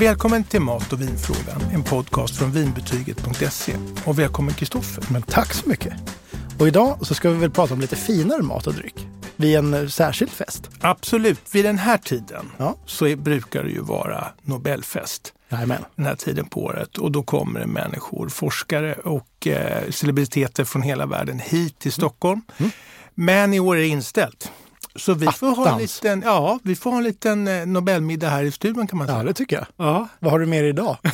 Välkommen till Mat och vinfrågan, en podcast från vinbetyget.se. Och välkommen Kristoffer. Men tack så mycket. Och idag så ska vi väl prata om lite finare mat och dryck vid en eh, särskild fest. Absolut. Vid den här tiden Ja. så brukar det ju vara Nobelfest. Jajamän. Den här tiden på året. Och då kommer det människor, forskare och eh, celebriteter från hela världen hit till Stockholm. Men i år är det inställt. Så vi får, ha en liten, ja, vi får ha en liten eh, Nobelmiddag här i studion kan man säga. Ja, det tycker jag. Ja. Vad har du med dig idag?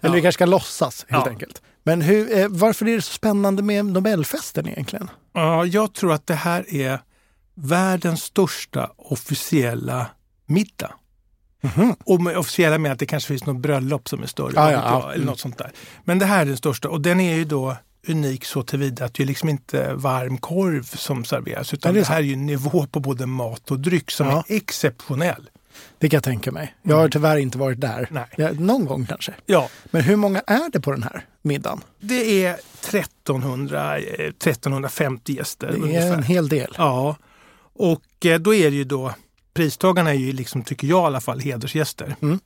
Eller vi kanske ska låtsas helt Ja. enkelt. Men hur, eh, varför är det så spännande med Nobelfesten egentligen? Ja, jag tror att det här är världens största officiella middag. Mhm. Och med officiella med att det kanske finns något bröllop som är större. Ja, vad ja, ja. Eller något sånt där. Men det här är den största och den är ju då unik så tillvida att det är liksom inte varm korv som serveras utan det det här är ju en nivå på både mat och dryck som Ja. är exceptionell. Det kan jag tänka mig. Jag har tyvärr inte varit där. Mm. Nej. Någon gång kanske. Ja, Men hur många är det på den här middagen? det är 1300, eh, 1350 gäster Det är ungefär. en hel del. Ja, och eh, då är det ju då, pristagarna är ju liksom, tycker jag i alla fall, hedersgäster. Mm.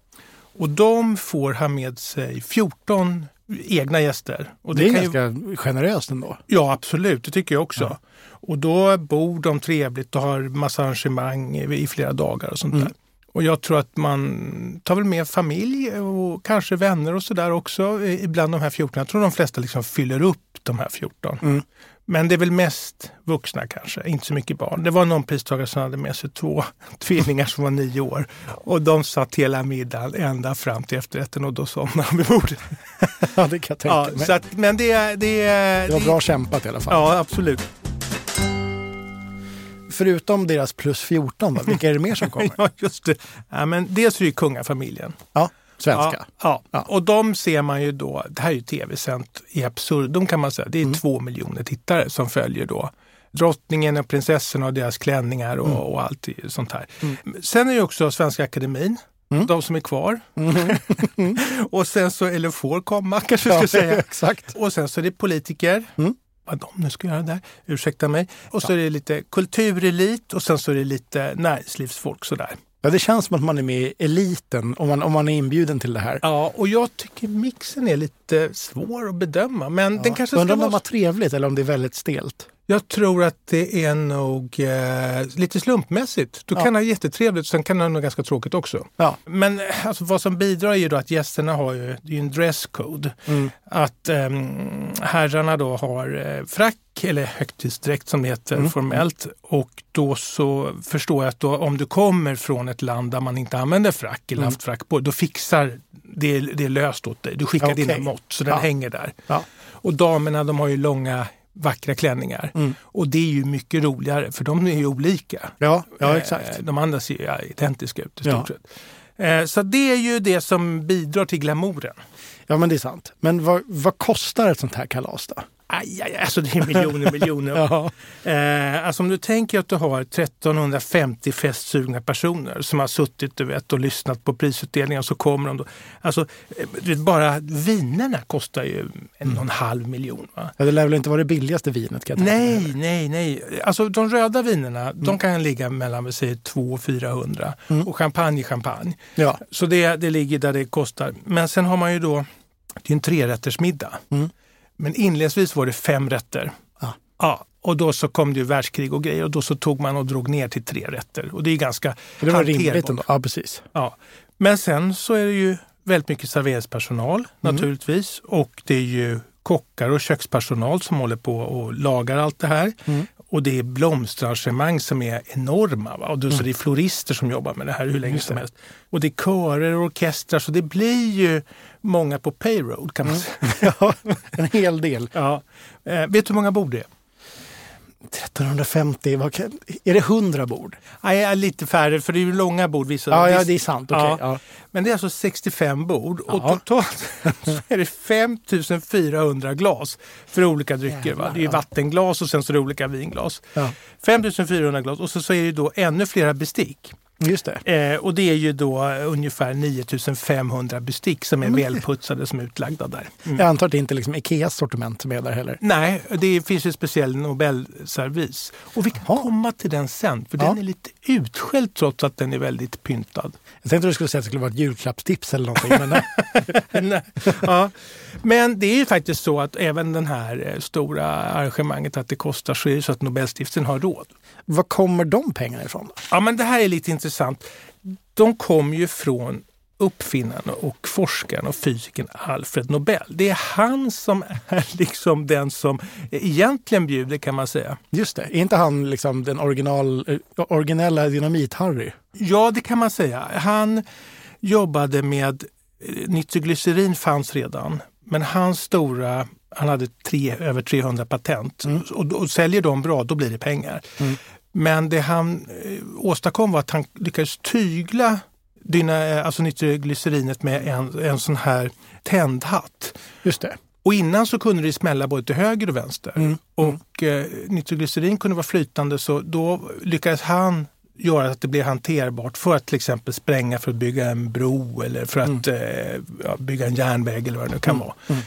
Och de får ha med sig 14 egna gäster. Och det är kan ju, ganska generöst ändå. Ja, absolut, det tycker jag också. Och då bor de trevligt och har massa arrangemang i, flera dagar och sånt Mm. där. Och jag tror att man tar väl med familj och kanske vänner och sådär också i- bland de här 14. Jag tror de flesta liksom fyller upp de här 14. Mm. Men det är väl mest vuxna kanske, inte så mycket barn. Det var någon pristagare som hade med sig två tvillingar som var nio år. Och de satt hela middagen ända fram till efterrätten och då somnade de vid bordet. Ja, det kan jag tänka Ja, mig. så att, men det, är- det, det var det- bra kämpat i alla fall. Ja, absolut. Förutom deras plus 14, då, vilka är det mer som kommer? Ja, just det. Ja, men dels är det ju kungafamiljen. Ja, svenska. Ja, ja. Och de ser man ju då, det här är ju tv-sänt i absurdum kan man säga. Det är Mm. två miljoner tittare som följer då drottningen och prinsessorna och deras klänningar och, Mm. och allt sånt här. Sen är ju också Svenska Akademin, Mm. de som är kvar. och sen så, eller får komma kanske Ja, jag ska säga. exakt. Och sen så är det politiker. Mm. Vad de nu ska göra där, ursäkta mig. Och så är det lite kulturelit och sen så är det lite näringslivsfolk sådär. Ja, det känns som att man är med i eliten om man, om man är inbjuden till det här. Ja, och jag tycker mixen är lite svår att bedöma. Men den kanske ska Undrar om det vara... var trevligt eller om det är väldigt stelt. Jag tror att det är nog eh, lite slumpmässigt. Du Ja. kan ha jättetrevligt, sen kan det ha något ganska tråkigt också. Ja. Men eh, alltså, vad som bidrar är ju då att gästerna har ju, det är en dresscode. Mm. Att ehm, herrarna då har eh, frack eller högtidsdräkt som det heter Mm. formellt. Och då så förstår jag att då, om du kommer från ett land där man inte använder frack eller Mm. haft frack på, då fixar det, det löst åt dig. Du skickar Okej. dina mått så den Ja. hänger där. Och damerna de har ju långa vackra klänningar. Mm. Och det är ju mycket roligare för de är ju olika. Ja, ja Eh, exakt. De andra ser ju ja, identiska ut i Ja. stort sett. Eh, Så det är ju det som bidrar till glamouren. Ja, men det är sant. Men vad, vad kostar ett sånt här kalas då? Aj, aj, alltså det är miljoner, miljoner. Ja. Eh, alltså om du tänker att du har 1350 festsugna personer som har suttit du vet, och lyssnat på prisutdelningen så kommer de då. Alltså, eh, vet, bara vinerna kostar ju en och en halv miljon. Va? Ja, det lär väl inte vara det billigaste vinet kan jag tänka. Nej, nej, nej. Alltså de röda vinerna, de kan ligga mellan vi säger 200 och 400. Mm. Och champagne champagne. Ja. Så det, det ligger där det kostar. Men sen har man ju då, det är en trerättersmiddag. Mm. Men inledningsvis var det fem rätter. Ja. Ja, och då så kom det ju världskrig och grejer och då så tog man och drog ner till tre rätter. Och det är ganska Det var hanterbart. rimligt ändå. Ja, precis. Ja. Men sen så är det ju väldigt mycket serveringspersonal Mm. naturligtvis. Och det är ju kockar och kökspersonal som håller på och lagar allt det här. Mm. Och det är blomsterarrangemang som är enorma. Va? Och då, så det är florister som jobbar med det här hur länge Mm. Som helst. Och det är körer och orkestrar så det blir ju många på payroll kan man Mm. säga. Ja, en hel del. Ja. Eh, vet du hur många bord det är? 1350, vad är det 100 bord? Nej, lite färre för det är ju långa bord. Vissa, Ja, ja det är sant. Okej. Ja. Ja. Men det är alltså 65 bord och Ja. totalt så är det 5400 glas för olika drycker. Va? Det är vattenglas och sen så är det olika vinglas. Ja. 5400 glas och så, så är det då ännu flera bestick. Just det. Eh, och det är ju då ungefär 9500 bestick som är Men- välputsade som är utlagda där. Mm. Jag antar att det inte är liksom Ikeas sortiment som är där heller. Nej, det finns ju speciell Nobelservis. Och vi kan Jaha. komma till den sen, för Ja. den är lite utskälld trots att den är väldigt pyntad. Jag tänkte att du skulle säga att det skulle vara ett julklappstips eller någonting. Men nej. Nej. ja. Men det är ju faktiskt så att även den här eh, stora arrangemanget att det kostar så är det så att Nobelstiftelsen har råd. Var kommer de pengarna ifrån? Ja, men det här är lite intressant. De kom ju från uppfinnaren och forskaren och fysikern Alfred Nobel. Det är han som är liksom den som egentligen bjuder kan man säga. Just det. Är inte han liksom den original, eh, originella dynamit-Harry? Ja, det kan man säga. Han jobbade med eh, nitroglycerin fanns redan, men hans stora han hade tre, över 300 patent och, och säljer de bra, då blir det pengar. Mm. Men det han eh, åstadkom var att han lyckades tygla dyna, eh, alltså nitroglycerinet med en, en sån här tändhatt. Just det. Och innan så kunde det smälla både till höger och vänster. Mm. Och eh, nitroglycerin kunde vara flytande så då lyckades han göra att det blev hanterbart för att till exempel spränga för att bygga en bro eller för att eh, ja, bygga en järnväg eller vad det nu kan vara. Mm.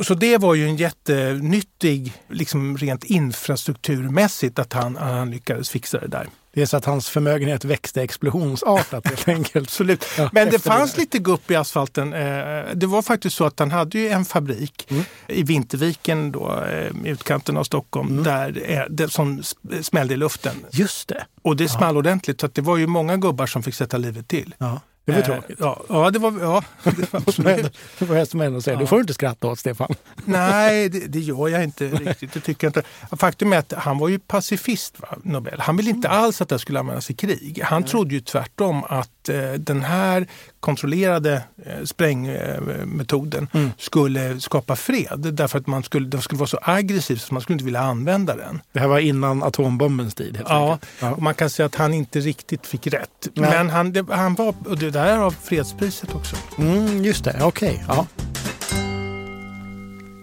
Så det var ju en jättenyttig, liksom rent infrastrukturmässigt, att han, han lyckades fixa det där. Det är så att hans förmögenhet växte explosionsartat helt enkelt. Absolut. Ja, Men det fanns det. lite gupp i asfalten. Eh, Det var faktiskt så att han hade ju en fabrik Mm. i Vinterviken, då, eh, i utkanten av Stockholm, Mm. där eh, det som smällde i luften. Just det. Och det small ordentligt, så det var ju många gubbar som fick sätta livet till. Ja, det var Eh, tråkigt. Ja, ja, det var, ja, det var absolut. Det får jag som ändå säga. Ja. Du får inte skratta åt Stefan. Nej, det, det gör jag inte riktigt. Det tycker inte. Faktum är att han var ju pacifist, va, Nobel. Han ville inte Mm. alls att det skulle användas i krig. Han trodde ju tvärtom att eh, den här kontrollerade eh, sprängmetoden Mm. skulle skapa fred. Därför att man skulle, den skulle vara så aggressiv så man skulle inte vilja använda den. Det här var innan atombombens tid. Helt Ja, ja. man kan säga att han inte riktigt fick rätt. Nej. Men han, det, han var, och det där har fredspriset också. Mm, just det, okej. Ja.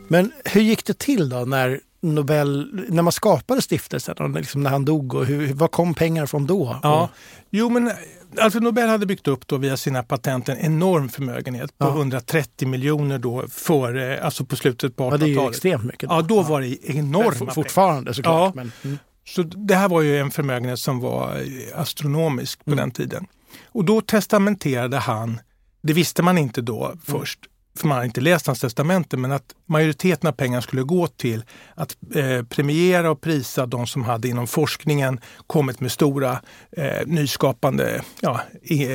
Men hur gick det till då när Nobel, när man skapade stiftelsen liksom när han dog? Och hur, var kom pengar från då? Ja, jo men Alfred Nobel hade byggt upp då via sina patent en enorm förmögenhet på Ja. 130 miljoner då före, alltså på slutet på ja, det är ju 1800-talet. extremt mycket. Ja, då var det enorma pengar. Fortfarande såklart. Ja. Men, mm. Så det här var ju en förmögenhet som var eh, astronomisk på Mm. den tiden. Och då testamenterade han, det visste man inte då Mm. först, för man hade inte läst hans testamente, men att majoriteten av pengarna skulle gå till att eh, premiera och prisa de som hade inom forskningen kommit med stora eh, nyskapande ja,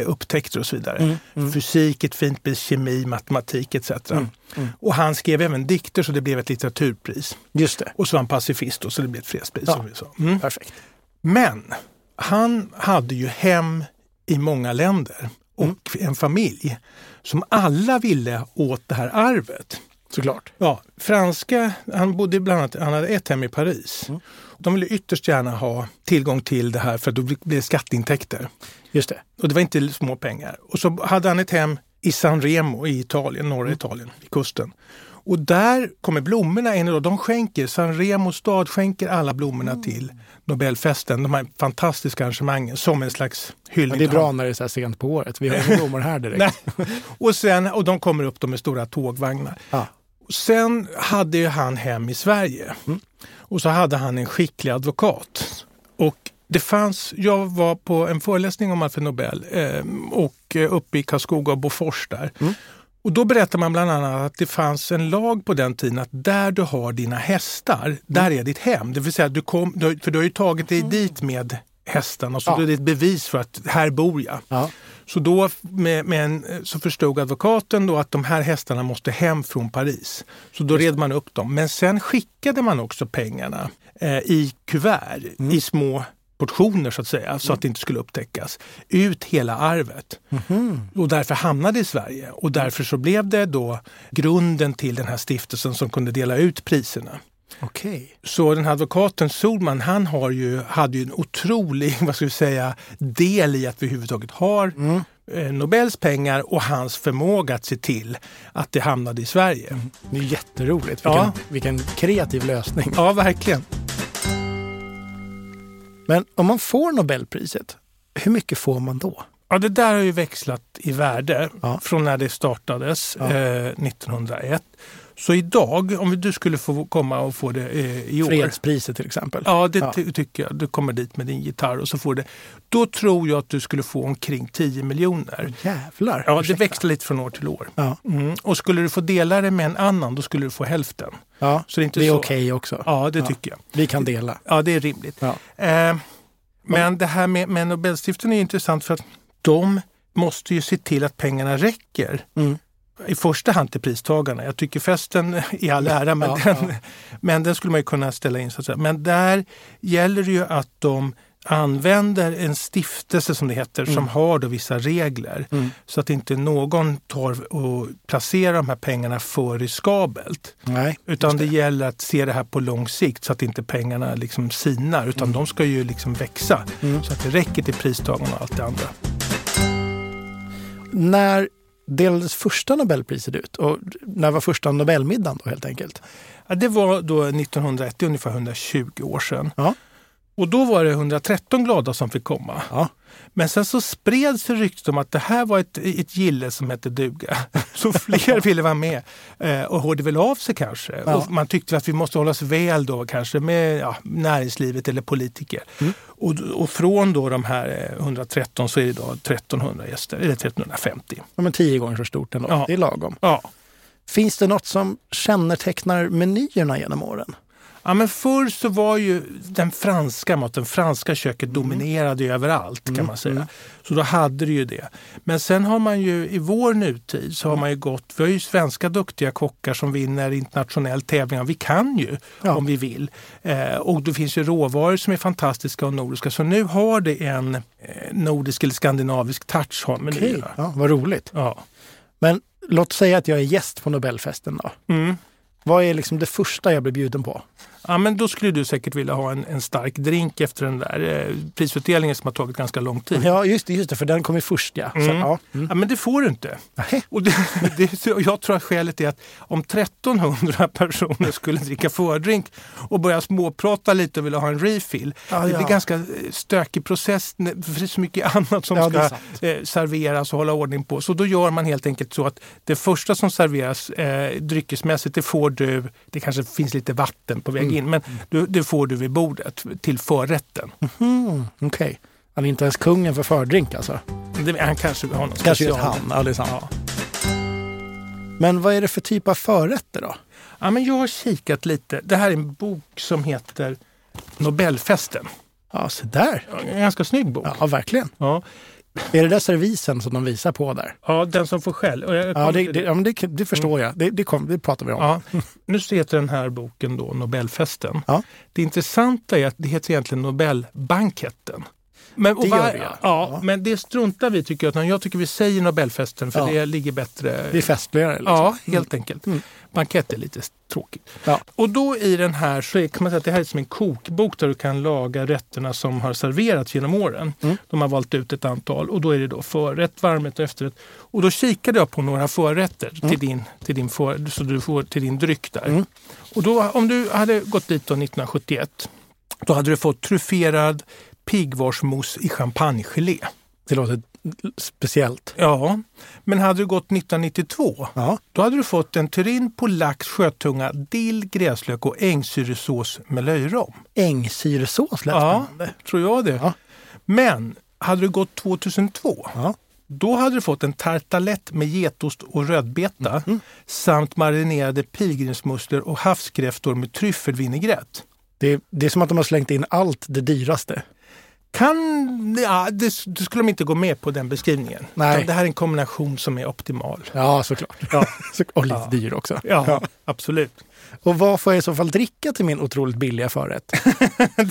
upptäckter och så vidare. Mm, mm. Fysik, ett fint pris, kemi, matematik etc. Mm, mm. Och han skrev även dikter så det blev ett litteraturpris. Just det, Och så var han pacifist då, så det blev ett fredspris. Ja. Som vi sa. Mm. perfekt. Men han hade ju hem i många länder och Mm. en familj som alla ville åt det här arvet. Såklart. Ja, franska, han bodde bland annat, han hade ett hem i Paris. Mm. De ville ytterst gärna ha tillgång till det här för då blir det skatteintäkter. Just det. Och det var inte små pengar. Och så hade han ett hem i San Remo i Italien, norra Italien, vid kusten. Och där kommer blommorna in. Och de skänker, San Remo stad skänker alla blommorna till Nobelfesten. De här fantastiska arrangemangen som en slags hyllning. Det är bra när det är så här sent på året. Vi har inga blommor här direkt. Nej. Och, sen, och de kommer upp med stora tågvagnar. Och Sen hade ju han hem i Sverige. Mm. Och så hade han en skicklig advokat. Och det fanns, jag var på en föreläsning om Alfred Nobel eh, och eh, uppe i Karlskoga och Bofors där. Mm. Och då berättar man bland annat att det fanns en lag på den tiden att där du har dina hästar, där Mm. är ditt hem. Det vill säga, du kom, du, för du har ju tagit dig dit med hästarna så Ja. är det ett bevis för att här bor jag. Ja. Så då med, med en, så förstod advokaten då att de här hästarna måste hem från Paris. Så då red man upp dem. Men sen skickade man också pengarna eh, i kuvert, Mm. i små portioner så att säga, så att det inte skulle upptäckas. Ut hela arvet. Mhm. Och därför hamnade det i Sverige. Och därför så blev det då grunden till den här stiftelsen som kunde dela ut priserna. Okej. Så den här advokaten Solman, han har ju, hade ju en otrolig vad ska vi säga, del i att vi överhuvudtaget har Mm. eh, Nobels pengar och hans förmåga att se till att det hamnade i Sverige. Det är jätteroligt. Vilken, Ja. vilken kreativ lösning. Ja, verkligen. Men om man får Nobelpriset, hur mycket får man då? Ja, det där har ju växlat i värde Ja. från när det startades Ja. eh, 1901. Så idag, om du skulle få komma och få det eh, i år. Fredspriset till exempel. Ja, det Ja. ty- tycker jag. Du kommer dit med din gitarr och så får det. Då tror jag att du skulle få omkring 10 miljoner. Jävlar. Ja, det ursäkta. växlar lite från år till år. Ja, Mm. Och skulle du få dela det med en annan, då skulle du få hälften. ja. Så det är inte det är så. okej också. Ja, det Ja. tycker jag. Vi kan dela. Ja, det är rimligt. Eh, men det här med, med Nobelstiftelsen är intressant för att de måste ju se till att pengarna räcker. Mm. I första hand till pristagarna. Jag tycker festen i all ära, men, Ja, den, ja. men den skulle man ju kunna ställa in. Så att säga. Men där gäller det ju att de använder en stiftelse som det heter som har då vissa regler. Mm. Så att inte någon tar och placerar de här pengarna för riskabelt. Nej, Utan just det. gäller att se det här på lång sikt så att inte pengarna liksom sinar utan de ska ju liksom växa Mm. så att det räcker till pristagarna och allt det andra. När delades första Nobelpriset ut? Och när var första Nobelmiddagen då helt enkelt? Ja, det var då 1901, det är ungefär 120 år sedan. Ja. Och då var det 113 glada som fick komma. Ja. Men sen så spreds ryktet om att det här var ett, ett gille som hette duga. Så fler ville vara med eh, och hörde väl av sig kanske. Ja. Man tyckte att vi måste hålla oss väl då kanske med ja, näringslivet eller politiker. Mm. Och, och från då de här eh, 113 så är det idag 1300 gäster, eller 1350. Ja, men tio gånger så stort ändå. Ja. Det är lagom. Ja. Finns det något som kännetecknar menyerna genom åren? Ja, men förr så var ju den franska maten, franska köket dominerade ju överallt kan man säga. Så då hade det ju det. Men sen har man ju i vår nutid så har man ju gått, vi har ju svenska duktiga kockar som vinner internationell tävlingar. Vi kan ju Ja. om vi vill. Eh, och det finns ju råvaror som är fantastiska och nordiska. Så nu har det en eh, nordisk eller skandinavisk touch har menyerna. Ja, vad roligt. Ja. Men låt säga att jag är gäst på Nobelfesten då. Mm. Vad är liksom det första jag blir bjuden på? Ja, men då skulle du säkert vilja ha en, en stark drink efter den där eh, prisutdelningen som har tagit ganska lång tid. Ja, just det, just det för den kom ju först ja. Så, Mm. ja. Mm. Ja, men det får du inte. Och det, det, jag tror att skälet är att om 1300 personer skulle dricka fördrink och börja småprata lite och vilja ha en refill. Ja, det blir ja. ganska eh, stökig process för det är så mycket annat som ska eh, serveras och hålla ordning på. Så då gör man helt enkelt så att det första som serveras eh, dryckesmässigt det får du, det kanske finns lite vatten på Mm. In, men du, det får du vid bordet till förrätten. Mm, Okej. Han är inte ens kungen för fördrink alltså? Det, han kanske har någon Kanske just han, ja det är sant. Ja. Men vad är det för typ av förrätter då? Ja, men jag har kikat lite. Det här är en bok som heter Nobelfesten. Ja, så där. En ganska snygg bok. Ja, verkligen. Ja, Är det där servisen som de visar på där? ja den som får skäll. Ja, det, det, ja det, det förstår jag. Det, det, kom, det pratar vi om. Ja, nu så heter den här boken då Nobelfesten. Ja. Det intressanta är att det heter egentligen Nobelbanketten. Men, Det gör var- det, ja. ja. Men det struntar vi tycker jag. Jag tycker vi säger Nobelfesten för Ja. det ligger bättre. Det är festligare. Liksom. Ja, helt enkelt. Mm. Bankett är lite tråkigt. Ja. Och då i den här så är, kan man säga att det här är som en kokbok där du kan laga rätterna som har serverats genom åren. Mm. De har valt ut ett antal och då är det då förrätt, varmrätt och efterrätt. Och då kikade jag på några förrätter till, din, till, din för, så du får till din dryck där. Mm. Och då, om du hade gått dit då 1971 då hade du fått trufferad piggvarsmousse i champagnegelé. Det låter speciellt. Ja, men hade du gått 1992 Ja. då hade du fått en turin på lax, sjötunga, dill, gräslök och ängsyresås med löjrom. Ängsyresås lät Ja, spännande. tror jag det. Ja. Men hade du gått 2002 Ja. då hade du fått en tartalett med getost och rödbeta Mm. samt marinerade pilgrimsmusslor och havskräftor med tryffelvinägrett. Det, det är som att de har slängt in allt det dyraste. Kan, ja, det, det skulle de inte gå med på den beskrivningen. Nej. Det här är en kombination som är optimal. Ja, såklart. Ja, Och lite Ja. dyr också. ja, absolut. Och vad får jag i så fall dricka till min otroligt billiga förrätt? Ja,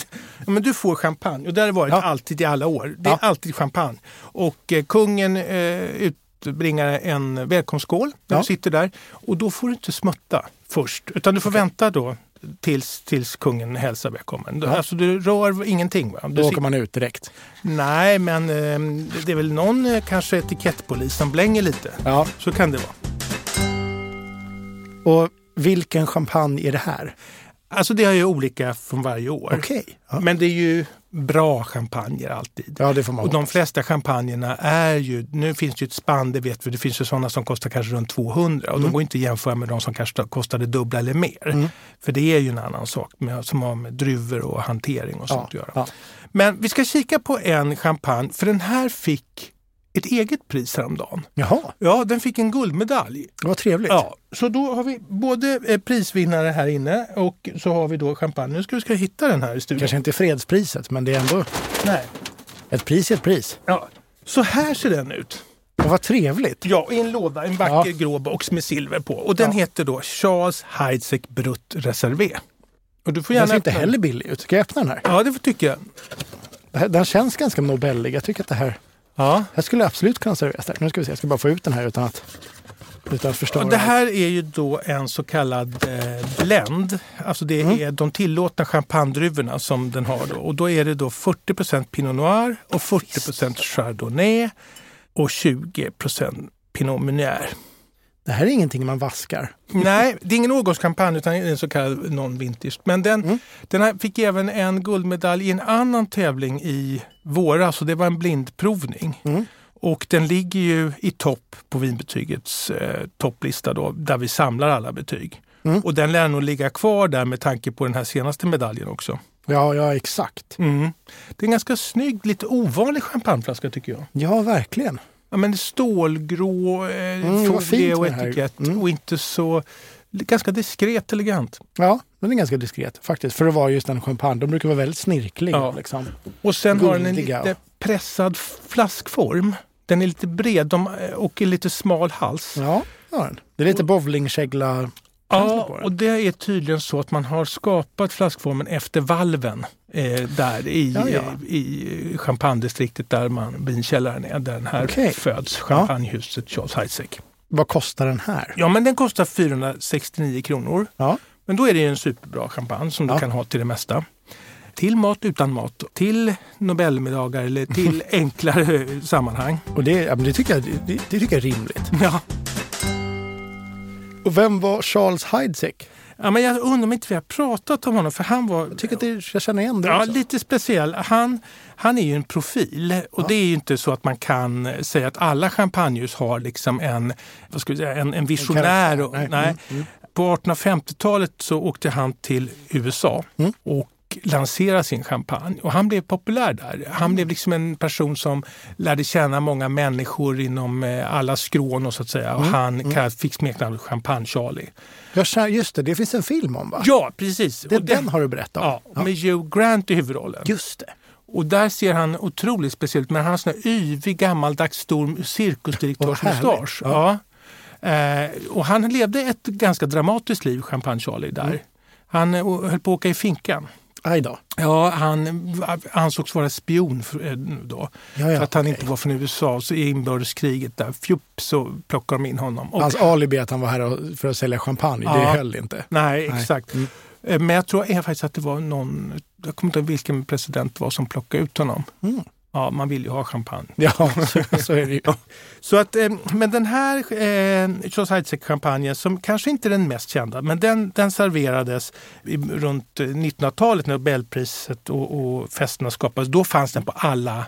men du får champagne och det har det varit Ja. alltid i alla år. Det är Ja. alltid champagne. Och eh, kungen eh, utbringar en välkomstskål när Ja. du sitter där. Och då får du inte smutta först, utan du får vänta då tills, tills kungen hälsar välkommen. Ja. Alltså du rör ingenting. Va? Du Då åker man ut direkt. Nej, men eh, det är väl någon eh, kanske etikettpolis som blänger lite. Ja. Så kan det vara. Och vilken champagne är det här? Alltså det är ju olika från varje år. Okej. Ja. Men det är ju bra champagner alltid. Ja, det får man Och de flesta champagnerna är ju, nu finns det ju ett spann, det vet vi, det finns ju sådana som kostar kanske runt 200 och Mm. de går inte att jämföra med de som kanske det dubbla eller mer. För det är ju en annan sak med, som har med druvor och hantering och sånt Ja, att göra. ja. Men vi ska kika på en champagne, för den här fick ett eget pris häromdagen. Jaha, Ja, den fick en guldmedalj. vad trevligt. Ja, så då har vi både eh, prisvinnare här inne och så har vi då champagne. Nu ska vi ska hitta den här i studion. Kanske inte fredspriset, men det är ändå Nej. ett pris är ett pris. Ja. Så här ser den ut. Och vad trevligt. Ja, i en låda, en vacker Ja. grå box med silver på. Och den Ja. heter då Charles Heidsieck Brut Reservé. Och du får Den gärna ser inte den. heller billig ut. Ska jag öppna den här? Ja, det tycker jag. Den känns ganska nobellig. Jag tycker att det här, Ja. här skulle absolut kunna serveras där. Nu ska vi se, jag ska bara få ut den här utan att, utan att förstöra. Det här är ju då en så kallad eh, blend. Alltså det Mm. är de tillåtna champagnedruvorna som den har då. Och då är det då 40 Pinot Noir och 40% Chardonnay och 20 Pinot Meunier. Det här är ingenting man vaskar. Nej, det är ingen årgångskampanj utan en så kallad non-vintage. Men den, Mm. den här fick även en guldmedalj i en annan tävling i våras och det var en blindprovning. Mm. Och den ligger ju i topp på vinbetygets eh, topplista då, där vi samlar alla betyg. Mm. Och den lär nog ligga kvar där med tanke på den här senaste medaljen också. Ja, ja exakt. Mm. Det är en ganska snygg, lite ovanlig champagneflaska tycker jag. Ja, verkligen. Ja, men stålgrå eh, Mm, folie och etikett Mm. och inte så... Ganska diskret elegant. Ja, den är ganska diskret faktiskt. För att vara just en champagne. De brukar vara väldigt snirkliga. Ja. Liksom. Och sen har den en lite pressad flaskform. Den är lite bred de, och är lite smal hals. Ja, den. Det är lite bowlingkägla. Ja, och det är tydligen så att man har skapat flaskformen efter valven eh, där i, Ja, ja. i champagnedistriktet där man, vinkällaren är, där den här Okej. föds, champagnehuset Charles Heidsieck. Vad kostar den här? Ja, men den kostar 469 kronor. Ja, Men då är det ju en superbra champagne som du kan ha till det mesta. Till mat, utan mat, till Nobelmiddagar eller till enklare sammanhang. och det, det, tycker jag, det, det tycker jag är rimligt. Ja. Och vem var Charles Heidsieck? ja, men jag undrar om inte vi har pratat om honom för han var Jag tycker att det, jag känner igen det Ja, också. lite speciell. Han, han är ju en profil och Ja. det är ju inte så att man kan säga att alla champagnehus har liksom en, vad ska säga, en, en visionär. karaktär. Och, nej. Mm, mm. På 1850-talet så åkte han till USA Mm. och lanserade sin champagne och han blev populär där. Han blev liksom en person som lärde känna många människor inom eh, alla skrån och så att säga. Och Mm. han mm. fick smeknamnet Champagne-Charlie. Just det, det finns en film om va? Ja, precis. det, Och den har du berättat om. Ja, med Hugh Grant i huvudrollen. Just det. Och där ser han otroligt speciellt men han har sån här yvig gammaldags stor cirkusdirektörsmustasch. Vad Ja. Eh, och han levde ett ganska dramatiskt liv, Champagne-Charlie, där. Mm. Han eh, höll på att åka i finkan. Aj då. Ja, han ansågs vara spion för, eh, då. Ja, ja, för att han okej. inte var från USA. Så i inbördeskriget där, fjupp, så plockade de in honom. Och, Hans alibi att han var här för att sälja champagne, det Ja. höll inte. nej, Nej. exakt. Mm. Eh, Men jag tror faktiskt att det var någon, jag kommer inte ihåg vilken president det var som plockade ut honom. Mm. Ja, man vill ju ha champagne. Ja, så, så är det ju. Så att, eh, men den här eh, Heidsieck-champagnen, som kanske inte är den mest kända, men den, den serverades i, runt eh, 1900-talet när Nobelpriset och, och festerna skapades. Då fanns den på alla eh,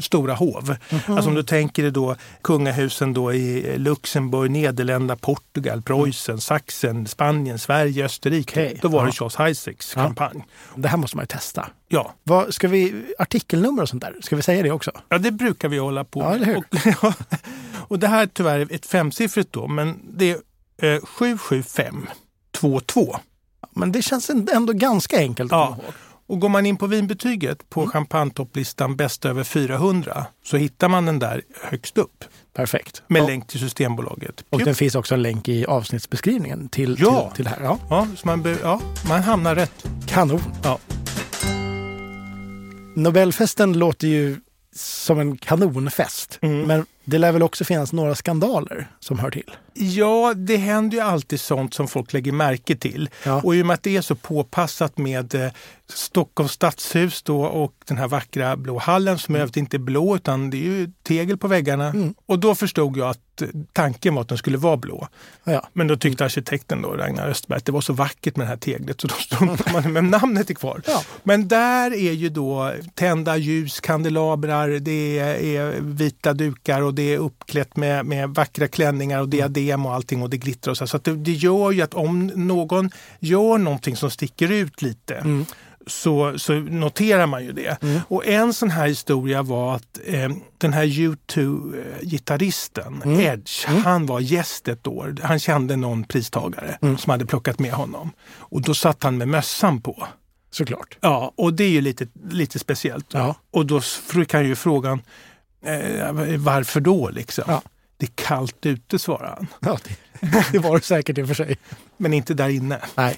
stora hov. Mhm. Alltså om du tänker dig då kungahusen då i Luxemburg, Nederländerna, Portugal, Preussen, Sachsen, Spanien, Sverige, Österrike. Mm. Okej, Då var det ja. Charles Heidsiecs Ja. champagne. Det här måste man ju testa. Ja. Vad, ska vi, artikelnummer och sånt där, ska vi säga det också? Ja, det brukar vi hålla på Ja, med. hur? Och, ja, och det här är tyvärr ett femsiffrigt då, men det är eh, 77522. Men det känns ändå ganska enkelt att Ja. komma ihåg. Och går man in på vinbetyget på champagnetopplistan bäst över 400 så hittar man den där högst upp Perfekt. med och, länk till Systembolaget. och det finns också en länk i avsnittsbeskrivningen till, Ja. till, till det här. Ja. Ja, så man, be- ja, man hamnar rätt. Kanon. Ja. Nobelfesten låter ju som en kanonfest. Mm. Men Det lär väl också finnas några skandaler som hör till? Ja, det händer ju alltid sånt som folk lägger märke till. Ja. Och i och med att det är så påpassat med eh, Stockholms stadshus då och den här vackra blå hallen som mm. inte är blå utan det är ju tegel på väggarna. Mm. Och då förstod jag att eh, tanken var att den skulle vara blå. Ja. Men då tyckte arkitekten då, Ragnar Östberg att det var så vackert med det här teglet så då struntade man men namnet är kvar. Ja. Men där är ju då tända ljus, kandelabrar, det är vita dukar och det är uppklätt med, med vackra klänningar och diadem och allting och det glittrar och så. Så det, det, gör ju att om någon gör någonting som sticker ut lite mm så, så noterar man ju det. Mm. Och en sån här historia var att eh, den här U2-gitarristen mm. Edge, mm. han var gäst ett år. Han kände någon pristagare mm. som hade plockat med honom. Och då satt han med mössan på. Såklart. Ja, och det är ju lite, lite speciellt. Ja. Och då fick han ju frågan eh, varför då liksom? Ja. Det är kallt ute, svarade han. Ja, det, det var det säkert i och för sig. Men inte där inne. Nej.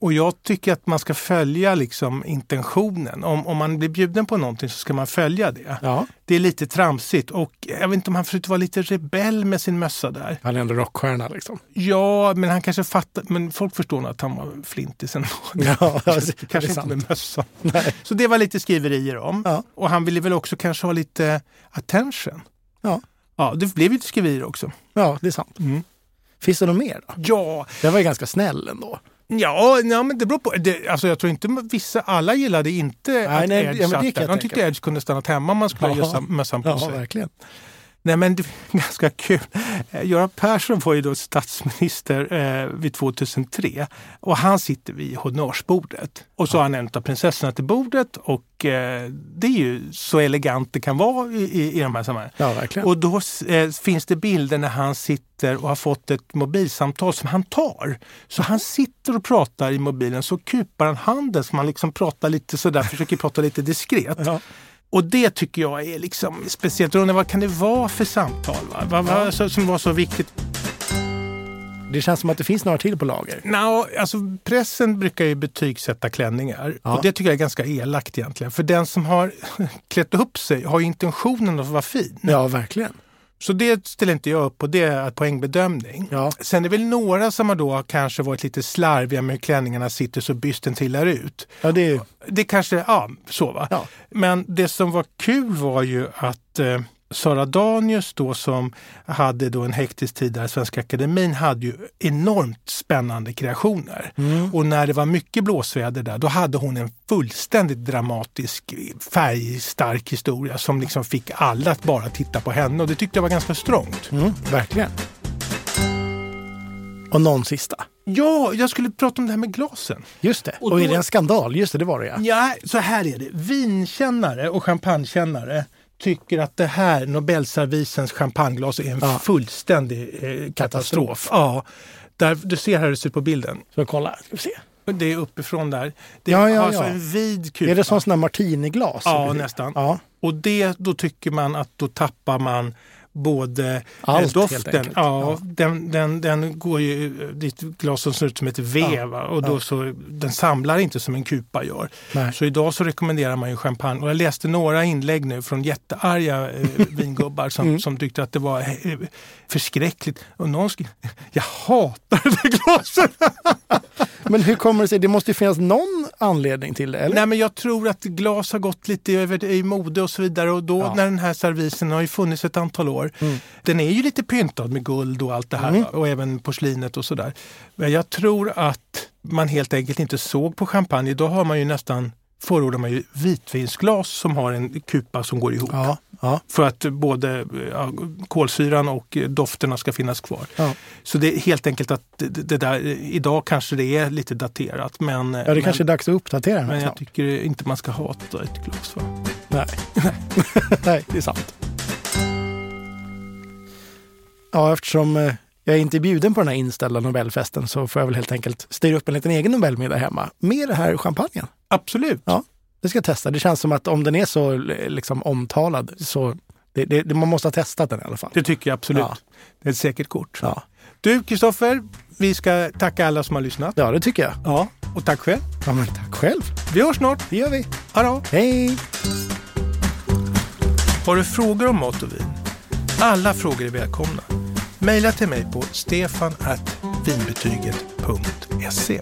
Och jag tycker att man ska följa liksom intentionen. Om, om man blir bjuden på någonting så ska man följa det. Ja. Det är lite tramsigt och jag vet inte om han försökte vara lite rebell med sin mössa där. Han är ändå rockstjärna liksom. Ja, men han kanske fattar. Men folk förstår nog att han var flintis ändå. Ja, kanske inte med mössan. Så det var lite skriverier om. Ja. Och han ville väl också kanske ha lite attention. Ja. Ja, det blev lite skriverier också. Ja, det är sant. Mm. Finns det något mer? Då? Ja. Det var ju ganska snäll ändå. Ja, ja men det beror på. Det, alltså jag tror inte vissa, alla gillade inte nej, att nej, Edge ja, satt där. De tyckte Edge kunde stannat hemma om man skulle ja. ha mössan på ja, sig. verkligen. Nej men det är ganska kul. Eh, Göran Persson var ju då statsminister eh, vid 2003 och han sitter vid honnörsbordet. Och så har han en av prinsessorna till bordet och eh, det är ju så elegant det kan vara i, i, i de här sammanhangen. Ja, verkligen. Och då eh, finns det bilder när han sitter och har fått ett mobilsamtal som han tar. Så han sitter och pratar i mobilen så kupar han handen så man liksom pratar lite sådär, försöker prata lite diskret. Ja. Och det tycker jag är liksom speciellt. Ronny, vad kan det vara för samtal va? Vad, vad, ja. som var så viktigt? Det känns som att det finns några till på lager. No, alltså pressen brukar ju betygsätta klänningar ja. och det tycker jag är ganska elakt egentligen. För den som har klätt upp sig har ju intentionen att vara fin. Ja, verkligen. Så det ställer inte jag upp på, det är poängbedömning. Ja. Sen är det väl några som har då kanske varit lite slarviga med hur klänningarna sitter så bysten trillar ut. Ja, det, är... det kanske, ja så va. Ja. Men det som var kul var ju att eh, Sara Danius då som hade då en hektisk tid där, Svenska Akademin, hade ju enormt spännande kreationer. Mm. Och när det var mycket blåsväder där, då hade hon en fullständigt dramatisk, färgstark historia som liksom fick alla att bara titta på henne och det tyckte jag var ganska strångt. Mm, verkligen. Och någon sista. Ja, jag skulle prata om det här med glasen. Just det. Och, och är det en skandal? Just det, det var det ja. Ja, så här är det. Vinkännare och champagnekännare tycker att det här Nobelservisens champagneglas är en ja. fullständig eh, katastrof. Ja, där, du ser här hur det ser ut på bilden. Vi kolla? Ska vi se. Det är uppifrån där. Det ja, ja, har ja. en vid kupa. Är det som sådana martiniglas? Ja, nästan. Ja. Och det, då tycker man att då tappar man både eh, Allt, doften, ja. Den, den, den går ju dit glasen ser ut som ett V ja, och då ja. så, den samlar inte som en kupa gör. Nej. Så idag så rekommenderar man ju champagne. Och jag läste några inlägg nu från jättearga eh, vingubbar som, mm. som tyckte att det var eh, förskräckligt. Och någon skrev, jag hatar det glaset! men hur kommer det sig? Det måste ju finnas någon anledning till det? Eller? Nej, men jag tror att glas har gått lite över i mode och så vidare. Och då när den här servisen har ju funnits ett antal år Mm. Den är ju lite pyntad med guld och allt det här mm. och även porslinet och sådär. Men jag tror att man helt enkelt inte såg på champagne. Då har man ju nästan förordar man ju vitvinsglas som har en kupa som går ihop. Ja, ja. För att både ja, kolsyran och dofterna ska finnas kvar. Så det är helt enkelt att det, det, där, idag kanske det är lite daterat. Men, ja, det men, kanske är dags att uppdatera Men jag tycker inte man ska hata ett glas. Va? Nej. Nej, det är sant. Ja, eftersom eh, jag är inte bjuden på den här inställda Nobelfesten så får jag väl helt enkelt styra upp en liten egen Nobelmiddag hemma med det här champagnen. Absolut. Ja, det ska jag testa. Det känns som att om den är så liksom, omtalad så det, det, man måste ha testat den i alla fall. Det tycker jag absolut. Ja. Det är ett säkert kort. Ja. Du, Kristoffer, vi ska tacka alla som har lyssnat. Ja, det tycker jag. Ja, och tack själv. Ja, men tack själv. Vi hörs snart. Det gör vi. Hallå. Hej! Har du frågor om mat och vin? Alla frågor är välkomna. Mejla till mig på stefanvinbetyget.se.